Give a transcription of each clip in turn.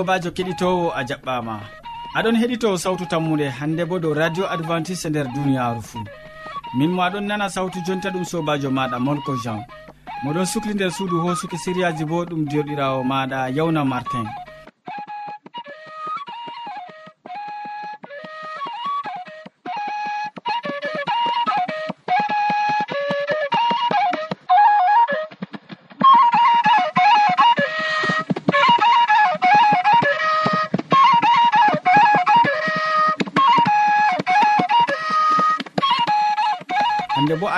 sobajo keɗitowo a jaɓɓama. Aɗon heɗito sawtu tammude hande bo dow radio advantice nder duniyaru fuu. Min mo aɗon nana sawtu jonta ɗum sobajo maɗa molko jean. Moɗon sukli nder suudu hosuki siriyaji bo ɗum joɗirawo maɗa yawna martin.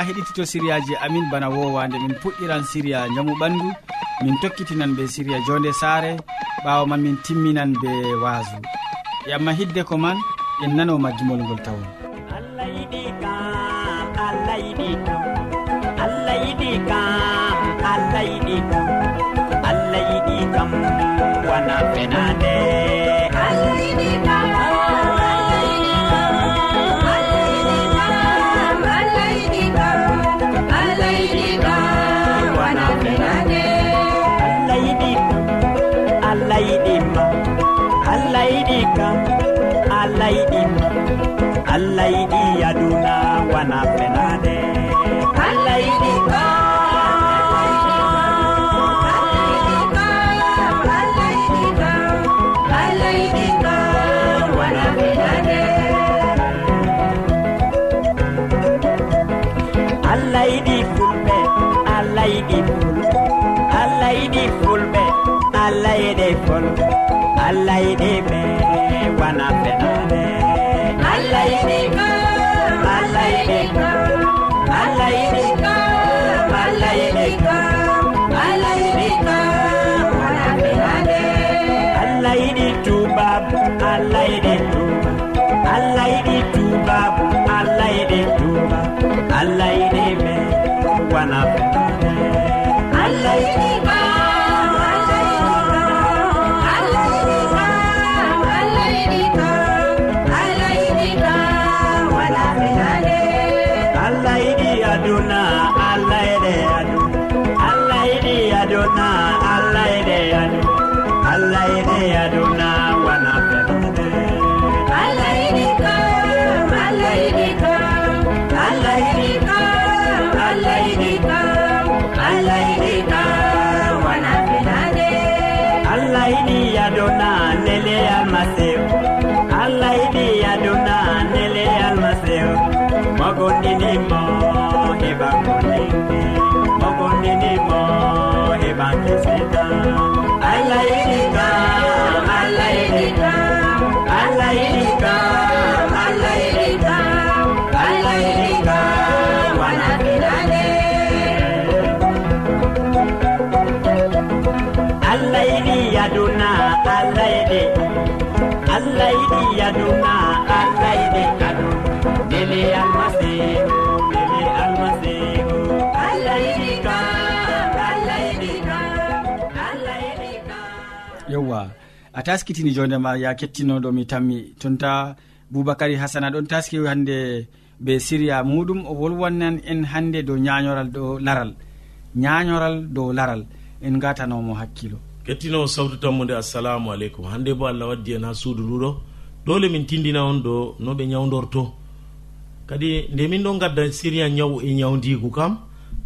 heɗitito siriyaji amin bana wowande min puɗɗiran siriya jamu ɓandu min tokkitinan be siriya jonde saare ɓawo man min timminan be waasu. E amma hidde ko man en nanoma gimol ngol tawon. allah yiɗi kam allah yiɗi allah yiɗi aduna wana fena mana feɗare allah yiɗi allah yiɗi allah yiɗi allah yiɗi allah yiɗi ko mana allah yiɗi tubabu allah yiɗi tuba allah yiɗi tubabu allah yiɗi tuba allah yiɗi me wana feɗare aduna allah yiɗi allah yiɗi aduna allah yiɗi ado dele almasihu dele almasihu. Allah yiɗi ka allah yiɗi ka allah yiɗi ka. Yewwa a taskitini jondema ya kettinoɗo mi tammi. Tonta boubacary hasana ɗon taski hande be siriya muɗum o wolwannan en hande dow ñañoral dow laral. Ñañoral dow laral en gatanomo hakkilo. kettinowo sawtu tammude assalamu aleykum. Hannde bo allah waddi hen ha suudu nduɗo dole min tindina on ɗo no ɓe ñawdorto kadi nde min ɗon gadda siriya ñaw e ñawdigu kam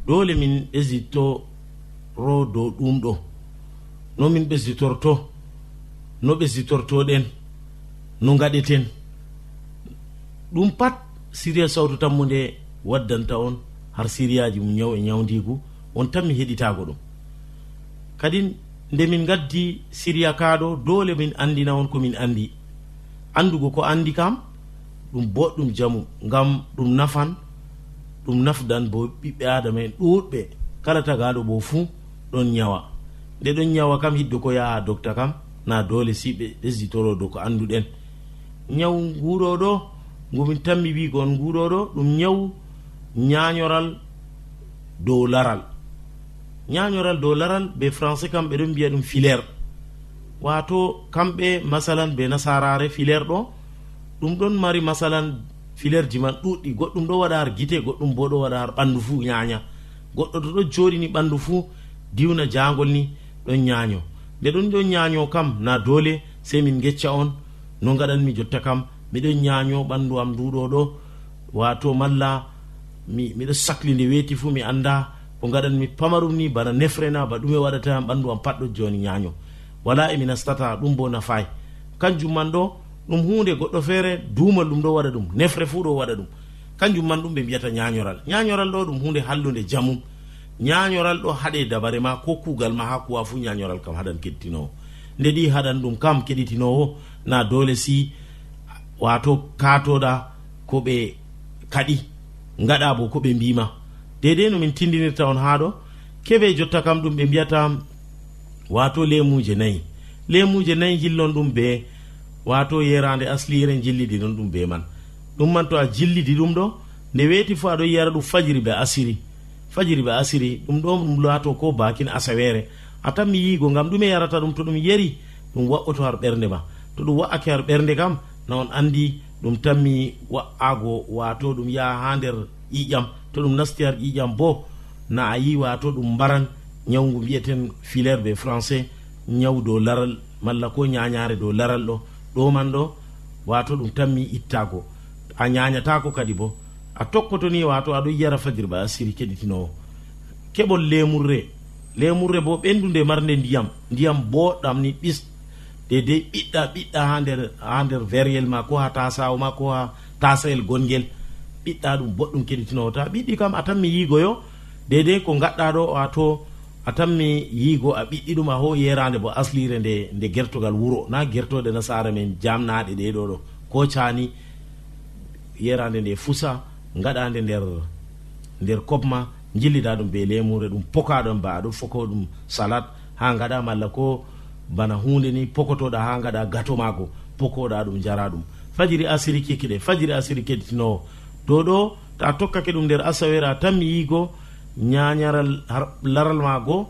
dole min ɓesditoro dow ɗum ɗo. No min ɓesditorto no ɓesditortoɗen no gaɗeten ɗum pat siriya sawtu tammude waddanta on har siriyaji mum ñaw e ñawdigu on tan mi heɗitago ɗum. Kadi nde min gaddi siriya kaɗo dole min andina on komin andi andugo ko andi kam ɗum boɗɗum jamu ngam ɗum nafan ɗum nafdan bo ɓiɓɓe adama en ɗuɗɓe kala tagaɗo bo fuu ɗon ñawa nde ɗon ñawa kam hiddo ko yaha docta kam na dole si ɓe ɓesditoro dow ko anduɗen nyawu nguroɗo ngumin tammi wigo on nguroɗo ɗum nyawu nyayoral dow laral. ñañoral dow laral ɓe français kam ɓeɗon mbiya ɗum filaire. Wato kamɓe masalan ɓe nasarare filaire ɗo ɗum ɗon mari masalan filaire ji man ɗuɗɗi goɗɗum ɗo waɗa har guite goɗɗum bo ɗo waɗa har ɓandu fuu ñaña goɗɗo to ɗo joɗini ɓandu fuu diwna jangol ni ɗon ñaño nde ɗon ɗon ñaño kam na dole sei min gecca on. No gaɗanmi jotta kam miɗon ñaño ɓandu am nduɗo ɗo. Wato malla miɗo sahli nde weeti fuu mi anda ko gaɗanmi pamarum ni bana nefrena ba ɗume waɗata han ɓanndu am patɗo joni ñaño wala emi nastata ɗum bo nafay. Kanjum man ɗo ɗum hunde goɗɗo feere duumal ɗum ɗo waɗa ɗum nefre fuu ɗo waɗa ɗum. Kanjum man ɗum ɓe mbiyata ñañoral ñañoral ɗo ɗum hunde hallude jamum. Ñañoral ɗo haɗe dabare ma ko kuugal ma ha kuwa fuu ñañoral kam haɗan keɗitinowo. Nde ɗi haɗan ɗum kam keɗitinowo na dole si wato katoɗa ko ɓe kaɗi gaɗa bo ko ɓe mbima dedei no min tindinirta on haa ɗo. Keɓe jotta kam ɗum ɓe mbiyata wato lemuje nayi. Lemuje nayi jillon ɗum be wato yerande aslire jillidi non ɗum be man. Ɗum man to a jillidi ɗum ɗo nde weeti fo aɗo yiyara ɗum fajiri ɓe asiri. Fajiri ɓe asiri ɗum ɗo ɗum laato ko bakin asawere a tan mi yiigo ngam ɗume yarata ɗum to ɗum yeri ɗum wa'oto har ɓernde ma. To ɗum wa'ake har ɓernde kam na on andi ɗum tanmi wa'ago wato ɗum yaha ha nder ƴiƴam to ɗum nasti har ƴiƴam bo na a yi wato ɗum mbaran. Ñawgu mbiyeten filaire be français ñaw dow laral malla ko ñañare dow laral ɗo. Ɗoman ɗo wato ɗum tanmi ittago a ñañatako kadi bo a tokkoto ni wato aɗo yiyara fajir ba asiri keɗitinowo. Keɓol lemurre lemurre bo ɓendude marde ndiyam. Ndiyam boɗɗam ni ɓis. De dedei ɓiɗɗa ɓiɗɗa ha nder ha nder veryel ma ko ha tasawo ma ko ha tasayel gongel ɓiɗɗa ɗum boɗɗum keɗitinowo ta ɓiɗɗi kam a tanmi yigoyo dedei ko gaɗɗa ɗo wato a tanmi yigo a ɓiɗɗi ɗum a ho yerande bo aslire nde nde gertogal wuro. Na gertode nasara men jamnaɗe ɗeɗo ɗo ko cani yerande nde fusa gaɗande nder nder kobma jillida ɗum be lemure ɗum pokaɗon ba aɗo foko ɗum salat ha gaɗa malla ko bana hunde ni pokotoɗa ha gaɗa gato mako pokoɗa ɗum jara ɗum. Fajiri asiri kikiɗe fajiri asiri keɗitinowo dow ɗo ta tokkake ɗum nder asawera tan mi yigo ñañaral laral ma goo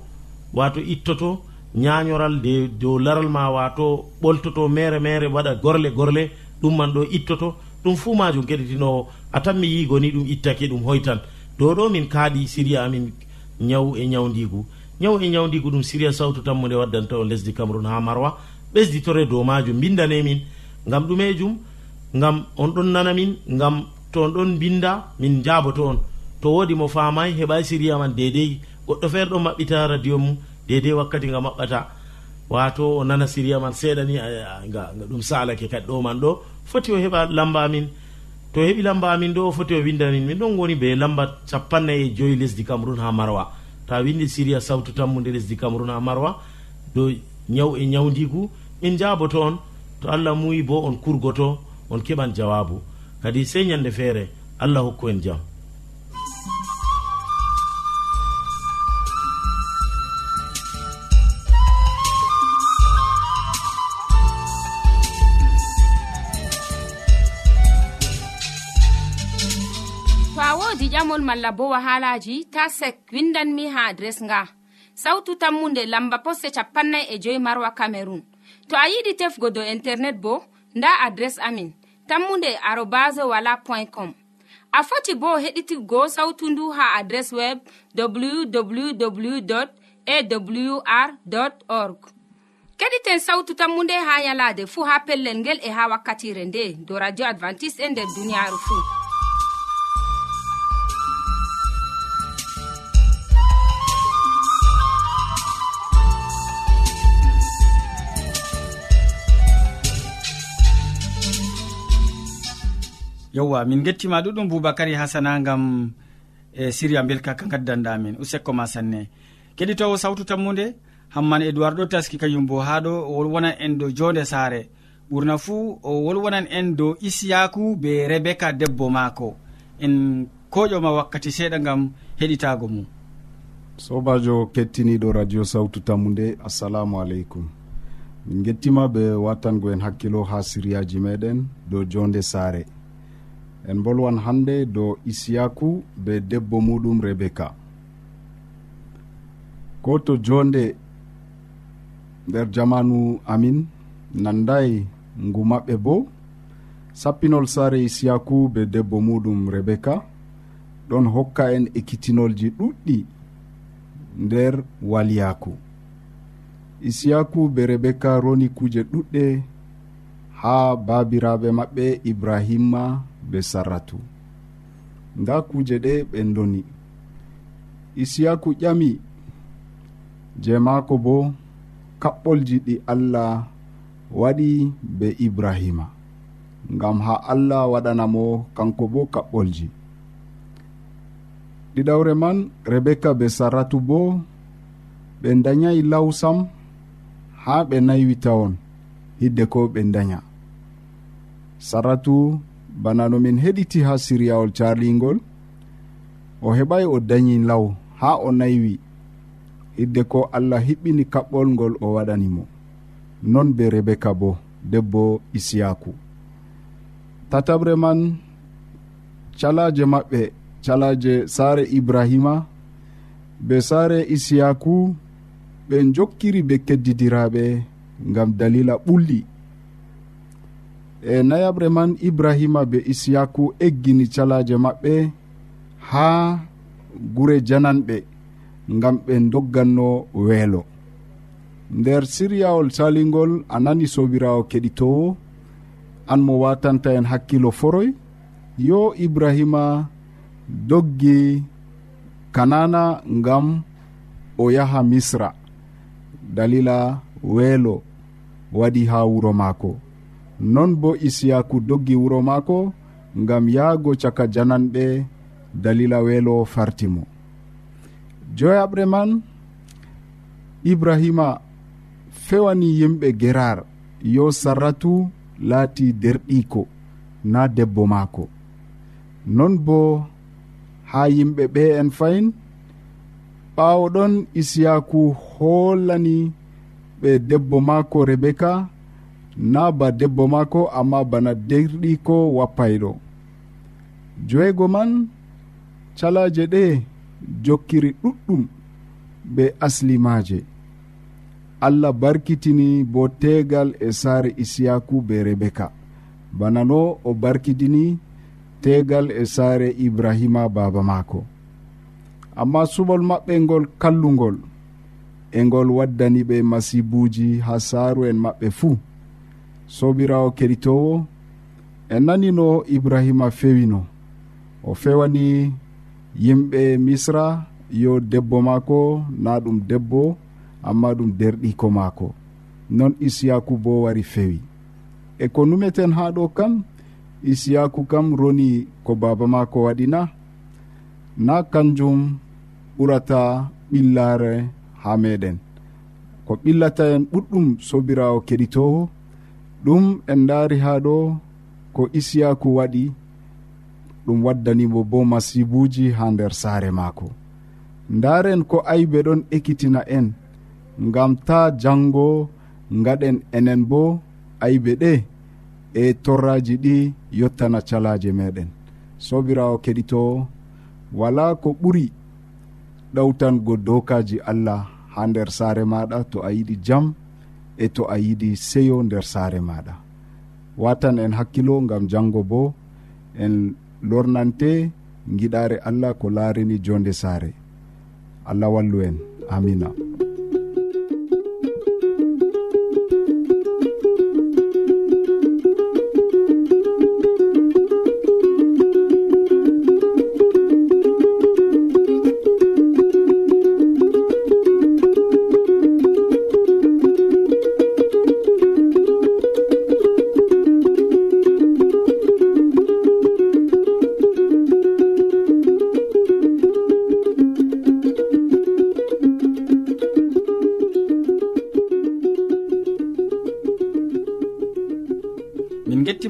wato ittoto ñañoral de dow laral ma wato ɓoltoto mere mere waɗa gorle gorle ɗum man ɗo ittoto. Ɗum fuu majum keɗitinowo a tan mi yigo ni ɗum ittake ɗum hoytan. Dow ɗo min kaaɗi siriya amin ñaw e ñawdigu ñaw e ñawdigu ɗum siriya sawtu tammude waddanta on lesdi cameron ha marwa. Ɓesditore dow majum bindane min ngam ɗumejum ngam on ɗon nana min ngam to on ɗon binda min jaboto on. To wodi mo famay heɓay siriya man dedei. Goɗɗo feere ɗon maɓɓita radio mum dedei wakkati nga maɓɓata. Wato o nana siriya man seeɗani ga ɗum salake kadi ɗo man ɗo. Foti o heɓa lamba min to heɓi lamba amin ɗo o foti o windamin min ɗon woni be lamba capannay e joyi lesdi cameron ha marwa. Ta windi siriya sawtu tammude lesdi cameron ha marwa do ñaw e ñawdigu min jaboto on. To allah muyi bo on kurgoto on keɓan jawabu. kadi sey ñande feere allah hokku en jam woodi ƴamol malla bo wahalaji ta sek windanmi ha adres nga. Sautu tammunde lamba poste capannay e joyi marwa camerun to a yiɗi tefgo do internet bo nda adres amin. tammunde arobase wala point com. A foti bo heɗitigo sautu ndu ha adres web www awr org. Keɗiten sautu tammu nde ha yalade fuu ha pellel ngel e ha wakkatire nde do radio advantice'e e nder duniyaaru fuu yewwa min gettima ɗuɗum boubacary hasana gam e siria belka ka gaddanɗamin usekko ma sanne. Keɗitowo sawtu tammude hamman edoird ɗo taski kañum bo ha ɗo o wolwonan en dow jonde saare. Ɓurna fuu o wolwonan en dow isiyaku be rebeka debbo maako. En koƴoma wakkati seeɗa gam heɗitago mum. Sobajo kettiniɗo radio sawtu tammude assalamu aleykum. Min gettima ɓe watango en hakkilo ha siriyaji meɗen dow jonde saare. en bolwan hande dow isiyaku be debbo muɗum rebeka ko to jonde nder jamanu amin nandayi ngu maɓɓe bo sappinol saare isiyaku be debbo muɗum rebeka ɗon hokka en ekkitinolji ɗuɗɗi nder waliyaku. Isiyaku be rebeka roni kuje ɗuɗɗe ha babiraɓe maɓɓe ibrahima be sarratu. Nda kuje ɗe ɓe doni isiyaku ƴami je maako bo kaɓɓolji ɗi allah waɗi be ibrahima. Ngam ha allah waɗanamo kanko bo kaɓɓolji. Ɗiɗawre man rebeka be sarratu bo ɓe dayayi lawsam ha ɓe naywi tawon hidde ko ɓe daya sarratu bana no min heɗiti ha siryawol carlingol o heɓay o dañi law ha o naywi. Hidde ko allah hiɓɓini kaɓɓol ngol o waɗanimo non be rebeka bo debbo isiyaku. Tatabre man calaje maɓɓe calaje saare ibrahima be saare isiyaku ɓe jokkiri be keddidiraɓe ngam dalila ɓulli. e nayaɓre man ibrahima be isiyaku eggini calaje maɓɓe ha gure jananɓe gam ɓe dogganno weelo. Nder siryawol salingol a nani sobirawo keɗitowo an mo watanta en hakkilo foroy. Yo ibrahima doggi kanana ngam o yaha misra. Dalila weelo waɗi ha wuro maako. non bo isiyaku doggi wuro maako ngam yahgo caka jananɓe dalila weelo fartimo. Joyaɓre man ibrahima fewani yimɓe gerar yo sarratu laati derɗiko na debbo maako. Non bo ha yimɓe ɓe en fayin ɓawo ɗon isiyaku hollani ɓe debbo maako rebeka na ba debbo maako amma bana derɗiko wappayɗo. Joygo man calaje ɗe jokkiri ɗuɗɗum be aslimaje allah barkitini bo tegal e saare isiyaku be rebeka. Bana no o barkitini tegal e saare ibrahima baba maako. Amma suɓol maɓɓe ngol kallugol e ngol waddani ɓe masibuji ha saaru en maɓɓe fuu. sobirawo keɗitowo en nanino ibrahima fewino. O fewani yimɓe misra yo debbo maako na ɗum debbo amma ɗum derɗiko maako. Non isiyaku bo wari fewi. E ko numeten ha ɗo kam isiyaku kam roni ko baba maako waɗina. Na kanjum ɓurata ɓillare ha meɗen ko ɓillata en ɓuɗɗum sobirawo keɗitowo ɗum en daari ha ɗo ko isiyaku waɗi. Ɗum waddanimo bo masibuji ha nder saare maako. Ndaren ko aybe ɗon ekkitina en ngam ta jango gaɗen enen bo aybe ɗe e torraji ɗi yottana calaje meɗen sobirawo keɗito wala ko ɓuri ɗawtango dokaji allah ha nder saare maɗa to a yiɗi jam e to a yiɗi seyo nder saare maɗa watan en hakkilo gam jango bo en lornante giɗare allah ko laarini jonde saare. Allah wallu en. Amina.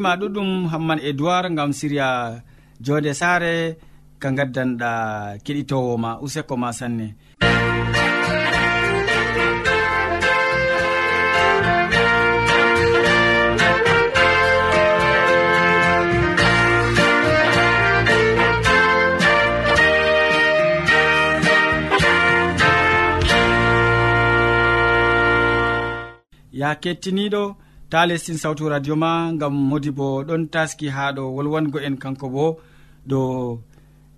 ma ɗuɗum hamman edoird gam siriya jonde sare ka gaddanɗa keɗitowo ma useko ma sanne. Ya kettiniɗo ta lestin sawtu radio ma gam modi bo ɗon taski ha ɗo wolwango en kanko bo dow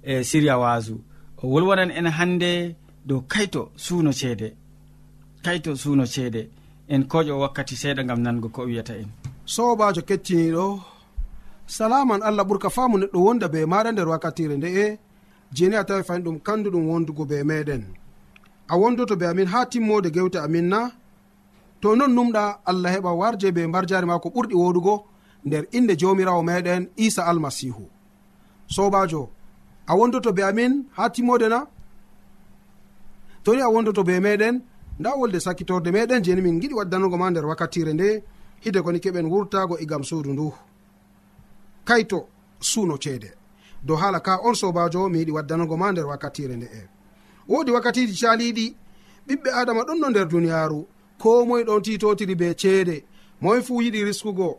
e siriya wasu. O wolwanan en hande dow kayto suuno ceede. Kayto suuno ceede. En koƴo wakkati seeɗa gam nango ko wiyata en. Sobajo kettiniɗo salaman allah ɓurka faamu neɗɗo wonda be maɗa nder wakkatire nde'e jeni a tawi fayin ɗum kandu ɗum wondugo be meɗen. A wondoto be amin ha timmode gewte amin na to non numɗa allah heɓa warje be mbar jari ma ko ɓurɗi woɗugo nder inde jamirawo meɗen isa almasihu. Sobajo a wondoto be amin ha timmode na? To ni a wondoto be meɗen nda wolde sakkitorde meɗen jeni min giɗi waddanugo ma nder wakkatire nde hide koni keɓen wurtago e igam suudu ndu. Kayto suuno ceede. Dow haala ka on sobajo mi yiɗi waddanugo ma nder wakkatire nde'e wodi wakkatiji caliɗi ɓiɓɓe adama ɗon no nder duniyaru ko moye ɗon titotiri be ceede. Moye fuu yiɗi riskugo.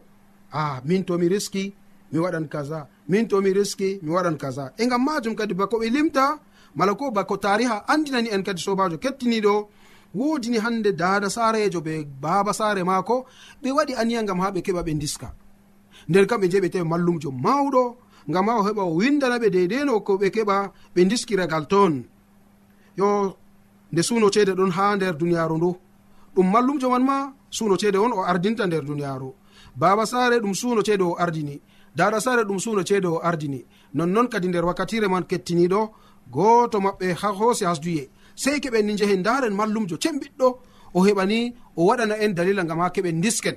A ah, min tomi riski mi waɗan kaza. Min tomi riski mi waɗan kaza. E gam majum kadi bako ɓe limta mala ko bako tariha andinani en kadi sobajo kettiniɗo wodini hande dada sarejo be baba sare maako ɓe waɗi aniya gam ha ɓe keɓa ɓe diska nder kam ɓe je ɓe tawi mallumjo mawɗo gam ha o heɓa o windana ɓe deydeno ko ɓe keɓa ɓe diskiragal toon. Yo nde suno ceede ɗon ha nder duniyaru ndu. ɗum mallumjo man ma suno ceede on o ardinta nder duniyaaru. Baba saare ɗum suno ceede o ardini. Dada saare ɗum suno ceede o ardini. Nonnoon kadi nder wakkatire man kettiniɗo gooto maɓɓe ha hoosi hasduye. Sey keɓen ni njehen daren mallumjo cembiɗɗo o heɓani o waɗana en dalila ngam ha keɓen disken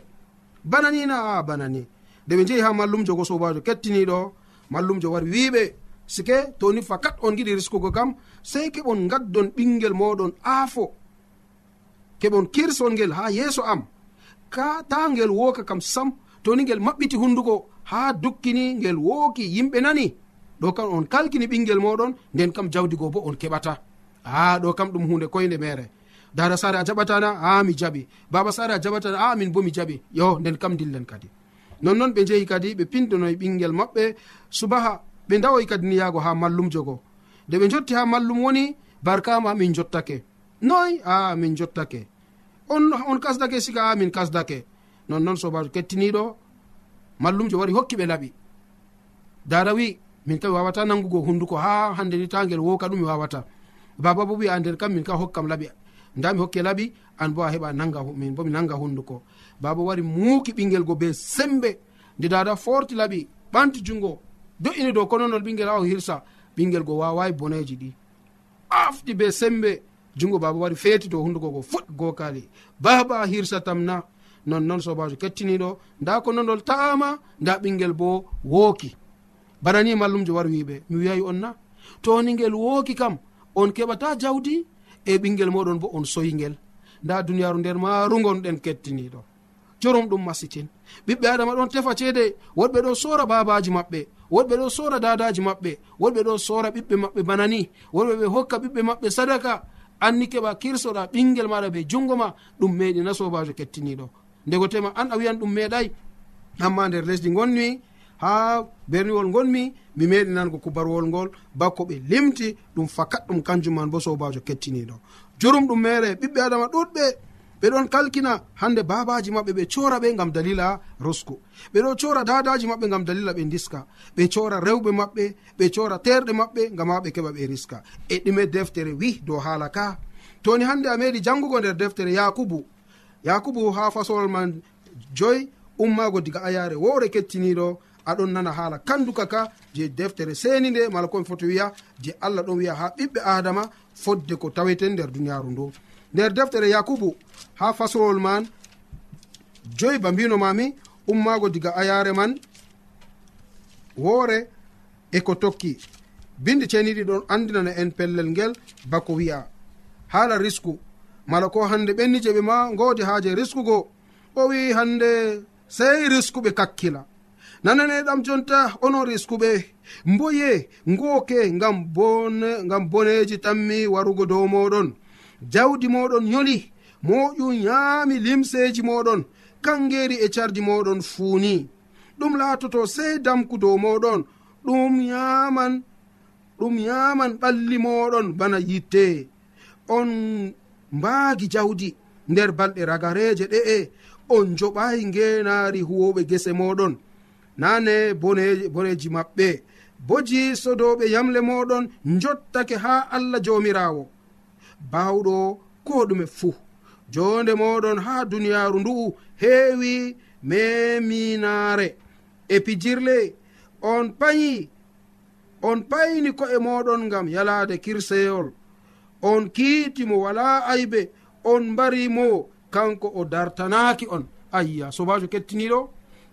bananina a banani. Nde ɓe njehi ha mallumjo go sobajo kettiniɗo mallumjo wari wiɓe sike toni fakat on giɗi riskugo kam sey keɓon gaddon ɓingel moɗon aafo. keɓon kirson ngel ha yeeso am. Ka ta ngel woka kam sam toni ngel maɓɓiti hunduko ha dukkini ngel wooki yimɓe nani. Ɗo kam on kalkini ɓingel moɗon nden kam jawdigo bo on keɓata. A ɗo kam ɗum hunde koyde mere dara sare a jaɓatana a mi jaɓi. Baba sare a jaɓatana a min bo mi jaɓi. Yo nden kam dillen kadi. Nonnoon ɓe jehi kadi ɓe pindonoye ɓingel maɓɓe. Subaha ɓe dawoy kadi niyago ha mallum jogo. Nde ɓe jotti ha mallum woni barkama min jottake. Noy a min jottake. on on kasdake siga a min kasdake nonnoon sobajo kettiniɗo. Mallumjo wari hokki ɓe laɓi. Dara wi min kam mi wawata nangugo hunduko ha hande ni tagel woka ɗum mi wawata. Baba bo wi a nder kam min ka hokkam laɓi. Nda mi hokke laɓi an bo a heɓa nanga min bo mi nanga hunduko. Baba wari muuki ɓingel go be sembe. Nde dada forti laɓi ɓanti jungo. Do'ini dow kononol ɓingel ha o hirsa. Ɓingel go wawai boneji ɗi. Afti be sembe. jungo baba wari feeti dow hunduko go fuɗ gokali baba hirsatam na nonnon sobajo kettiniɗo nda ko nonol ta'ama nda ɓingel bo wooki. Bana ni mallumjo wari wiɓe mi wiyayi on na. Toni ngel wooki kam on keɓata jawdi e ɓingel moɗon bo on soyngel. Nda duniyaru nder marugonɗen kettiniɗo jorum ɗum masitin. Ɓiɓɓe adama ɗon tefa ceede woɗɓe ɗo sora babaji maɓɓe woɗɓe ɗo sora dadaji maɓɓe woɗɓe ɗo sora ɓiɓɓe maɓɓe banani woɗɓe ɓe hokka ɓiɓɓe maɓɓe sadaka anni keɓa kirsoɗa ɓingel maɗa be jungo ma ɗum meɗi na sobajo kettiniɗo ndego tema an a wiyan ɗum meeɗay amma nder lesdi gonmi ha berniwol gonmi mi meɗi nango kubarwol ngol bakko ɓe limti ɗum fakat ɗum kanjum man bo sobajo kettiniɗo. Jurum ɗum mere ɓiɓɓe adama ɗuɗɓe. ɓeɗon kalkina hande babaji maɓɓe ɓe cora ɓe gam dalila rosko ɓeɗo cora dadaji maɓɓe gam dalila ɓe diska ɓe cora rewɓe maɓɓe ɓe cora terɗe maɓɓe gam ha ɓe keɓa ɓe riska. E ɗume deftere wi dow haala ka. Toni hande a meɗi jangugo nder deftere yakubu. Yakubu ha fasolol man joyi ummago diga ayare wowre kettiniɗo aɗon nana haala kanduka ka je deftere seni nde mala komi foto wiya je allah ɗon wiya ha ɓiɓɓe adama fodde ko tawete nder duniyaru ndu. nder deftere yakubu ha faslowol man joyi ba mbinomami ummago diga ayare man woore e ko tokki. Bindi ceniɗi ɗon andinana en pellel ngel bako wi'a. Haala risku mala ko hande ɓenni je ɓe ma godi haaje riskugo o wi hande sey riskuɓe kakkila. Nananeɗam jonta onon riskuɓe mboye ngoke ngam bone ngam boneji tammi warugo dow moɗon jawdi moɗon yoli moƴum yaami limseji moɗon kangeri e cardi moɗon fuuni. Ɗum laatoto sey damku dow moɗon ɗum yaman ɗum yaman ɓalli moɗon bana yitte. On mbaagi jawdi nder balɗe ragareje ɗe'e on joɓayi ngenaari huwoɓe gese moɗon. Nane boneji maɓɓe boji sodoɓe yamle moɗon jottake ha allah jomirawo bawɗo ko ɗume fuu jonde moɗon ha duniyaru ndu'u heewi meminaare. E pijirle on payi on payni ko'e moɗon ngam yalaade kirseyol on kiitimo wala aybe on mbarimo kanko o dartanaki on. Ayya sobajo kettiniɗo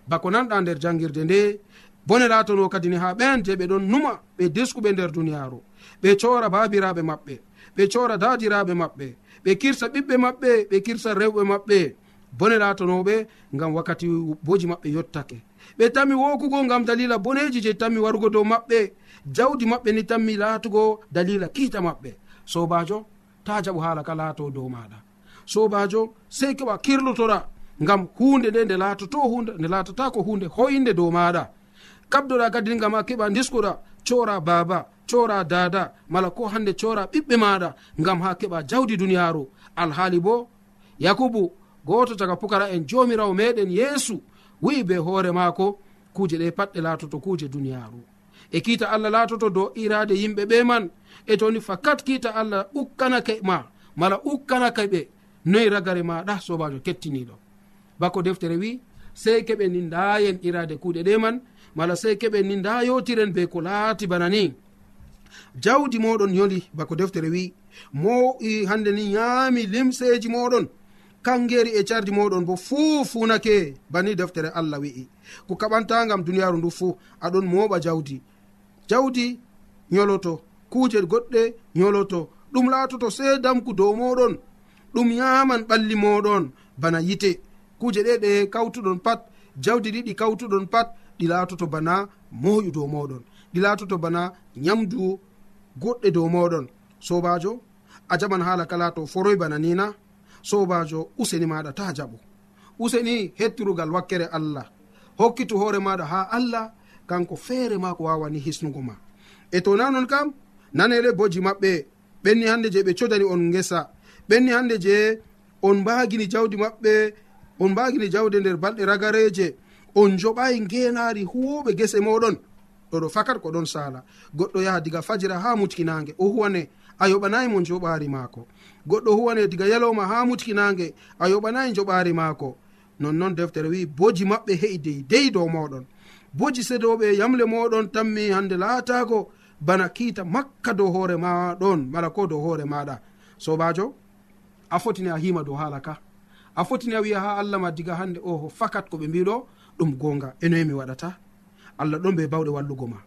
bako nanɗa nder jangirde nde. Bone latono kadini ha ɓen je ɓe ɗon numa ɓe diskuɓe nder duniyaru ɓe cora babiraɓe maɓɓe. ɓe cora dadiraɓe maɓɓe. Ɓe kirsa ɓiɓɓe maɓɓe ɓe kirsa rewɓe maɓɓe. Bone latonoɓe gam wakkati boji maɓɓe yottake. Ɓe tammi wokugo gam dalila boneji je tammi warugo dow maɓɓe. Jawdi maɓɓe ni tammi laatugo dalila kiita maɓɓe. Sobajo ta jaɓu haala ka laato dow maɗa sobajo sey keɓa kirlotora gam hunde nde nde laatoto hunde nde laatata ko hunde hoyinde dow maɗa kabdoɗa kadi ngam a keɓa diskoɗa cora baba cora dada mala ko hande cora ɓiɓɓe maɗa gam ha keɓa jawdi duniyaru alhaali bo yakubu goto daga pukara en jomirawo meɗen yeesu wi'i be hoore maako kuje ɗe patɗe laatoto kuje duniyaru e kiita allah laatoto dow irade yimɓe ɓe man e toni fakat kiita allah ukkanake ma mala ukkanake ɓe noyi ragare maɗa sobajo kettiniɗo bako deftere wi sey keɓe ni ndayen irade kuuɗe ɗe man mala sey keɓe ni nda yotiren be ko laati bana ni. jawdi moɗon yoli bako deftere wi mo hande ni yaami limseji moɗon. Kangeri e cardi moɗon bo fuu funake bani deftere allah wi'i. Ko kaɓantagam duniyaru ndu fuu aɗon moɓa jawdi. Jawdi yoloto kuuje goɗɗe yoloto ɗum laatoto sei damku dow moɗon. Ɗum yaman ɓalli moɗon bana yite. Kuuje ɗe ɗe kawtuɗon pat jawdi ɗiɗi kawtuɗon pat ɗi laatoto bana moƴu dow moɗon. ɗi laatoto bana nyamdu goɗɗe dow moɗon sobajo a jaɓan hala kala to foroy bana nina sobajo useni maɗa ta jaɓo. Useni hettirugal wakkere allah. Hokkitu hoore maɗa ha allah kanko feere ma ko wawani hisnugo ma. E to nanon kam nanele boji maɓɓe ɓenni hande je ɓe codani on gesa ɓenni hande je on mbagini jawdi maɓɓe on mbagini jawde nder balɗe ragareje on joɓayi ngenari huwoɓe gese moɗon ɗoɗo fakat ko ɗon sala goɗɗo yaha diga fajira ha mutkinage o huwane a yoɓanayi mo joɓari maako. Goɗɗo huwane diga yalowma ha mutkinage a yoɓanayi joɓari maako. Nonnoon deftere wi boji maɓɓe he'i dey dow moɗon boji sedoɓe yamle moɗon tammi hande laatago. Bana kiita makka dow hoore maɗon mala ko dow hoore maɗa sobajo a fotini a hima dow haala ka. A fotini a wiya ha allah ma diga hande oho fakat koɓe mbiɗo ɗum gonga enoyemi waɗata. allah ɗon be bawɗe wallugo ma.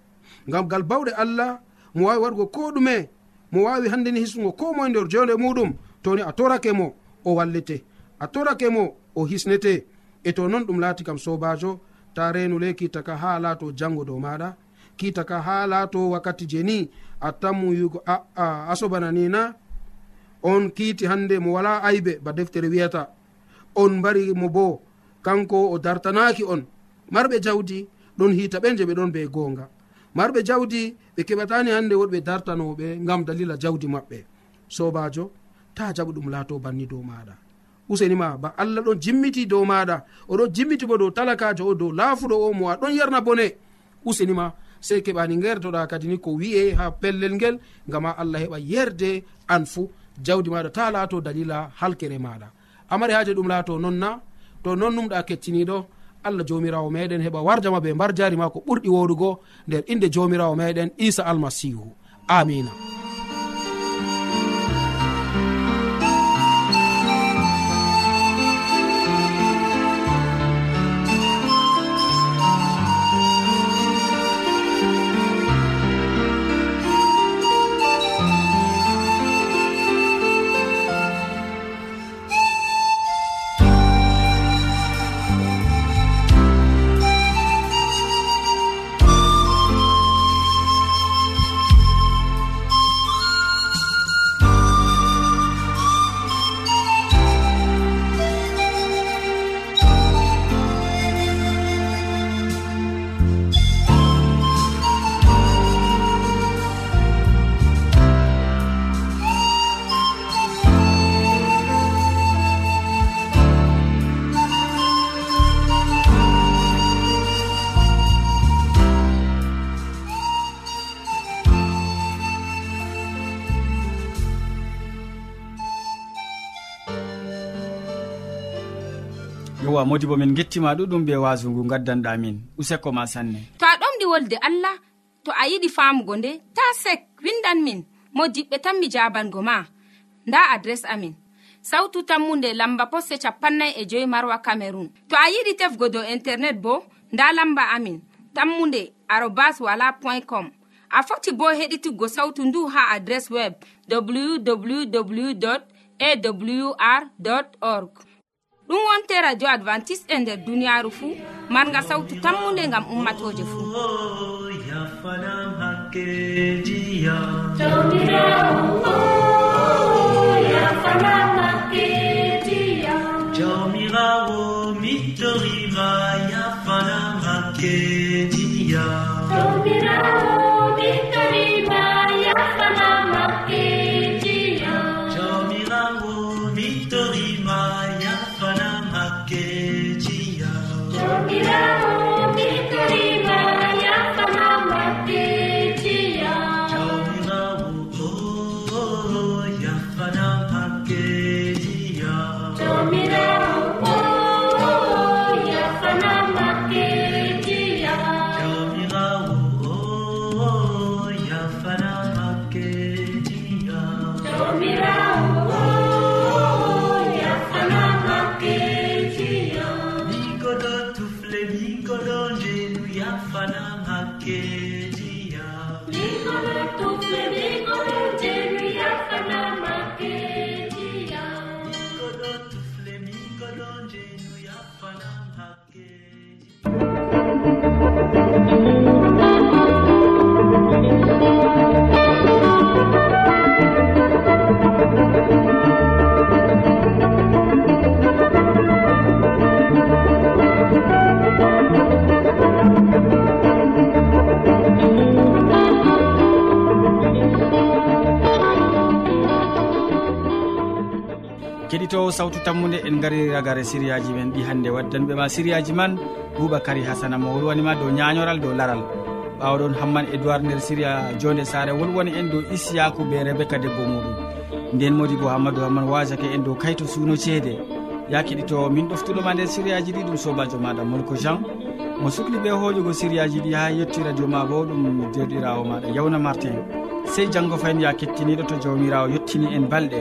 Ngam gal bawɗe allah mo wawi waɗugo ko ɗume mo wawi handeni hisnugo ko moye nder jonde muɗum toni a torake mo o wallete. A torake mo o hisnete. E to noon ɗum laati kam sobajo ta renule kitaka ha laato jango dow maɗa. Kitaka ha laato wakkati je ni a tammu yugo aa a sobana nina on kiiti hande mo wala aybe ba deftere wiyata. On mbari mo bo kanko o dartanaki on. Marɓe jawdi ɗon hiita ɓen je ɓe ɗon be gonga marɓe jawdi ɓe keɓatani hande woɗɓe dartanoɓe gam dalila jawdi maɓɓe. Sobajo ta jaɓu ɗum laato banni dow maɗa usenima ba allah ɗon jimmiti dow maɗa oɗon jimmiti bo dow talakajo o dow laafuɗo o mo a ɗon yarna bone. Usenima sey keɓani gertoɗa kadi ni ko wi'e ha pellel ngel gama allah heɓa yerde an fuu jawdi maɗa ta laato dalila halkere maɗa amari haji ɗum laato nonna to non numɗa kettiniɗo allah jomirawo meɗen heɓa warjama be mbar jari ma ko ɓurɗi woɗugo nder inde jomirawo meɗen isa almasihu. Amina. yowa modi bo min gettima ɗuɗum be wasu ngu gaddanɗamin useko ma sanne. To a ɗomɗi wolde allah to a yiɗi famugo nde ta sek windan min. Mo diɓɓe tan mi jabango ma. Nda adres amin. Sautu tammunde lamba posse capannay e joyi marwa camerun to a yiɗi tefgo dow internet bo nda lamba amin. Tammunde arobas wala point com. A foti bo heɗituggo sautu ndu ha adres web www awr org. ɗum wonte radio advantice e nder duniyaru fuu marga sawtu tammunde gam ummatoje fuu jawmirawo mittorima yafanam hakke sawtu tammude en gari ragare siriyaji men ɗi hannde. Waddanɓe ma sériyaji man boubacary hasana mo wolwanima dow ñañoral dow laral. Ɓawɗon hamman édoird nder séria jonde sare wolwoni en dow isiyaku be rebéka debbo muɗum. Nden modi bo hammadou hamman wasake en dow kayto suuno ceede. Ya keɗitowo min ɗoftuɗoma nder sériyaji ɗi ɗum sobajo maɗa molko jean. Mo sukli ɓe hoƴugo sériyaji ɗi ha yetti radio ma bo ɗum derɗirawo maɗa yawna martin. Sey janggo fayin ya kettiniɗo to jawmirawo yettini en balɗe.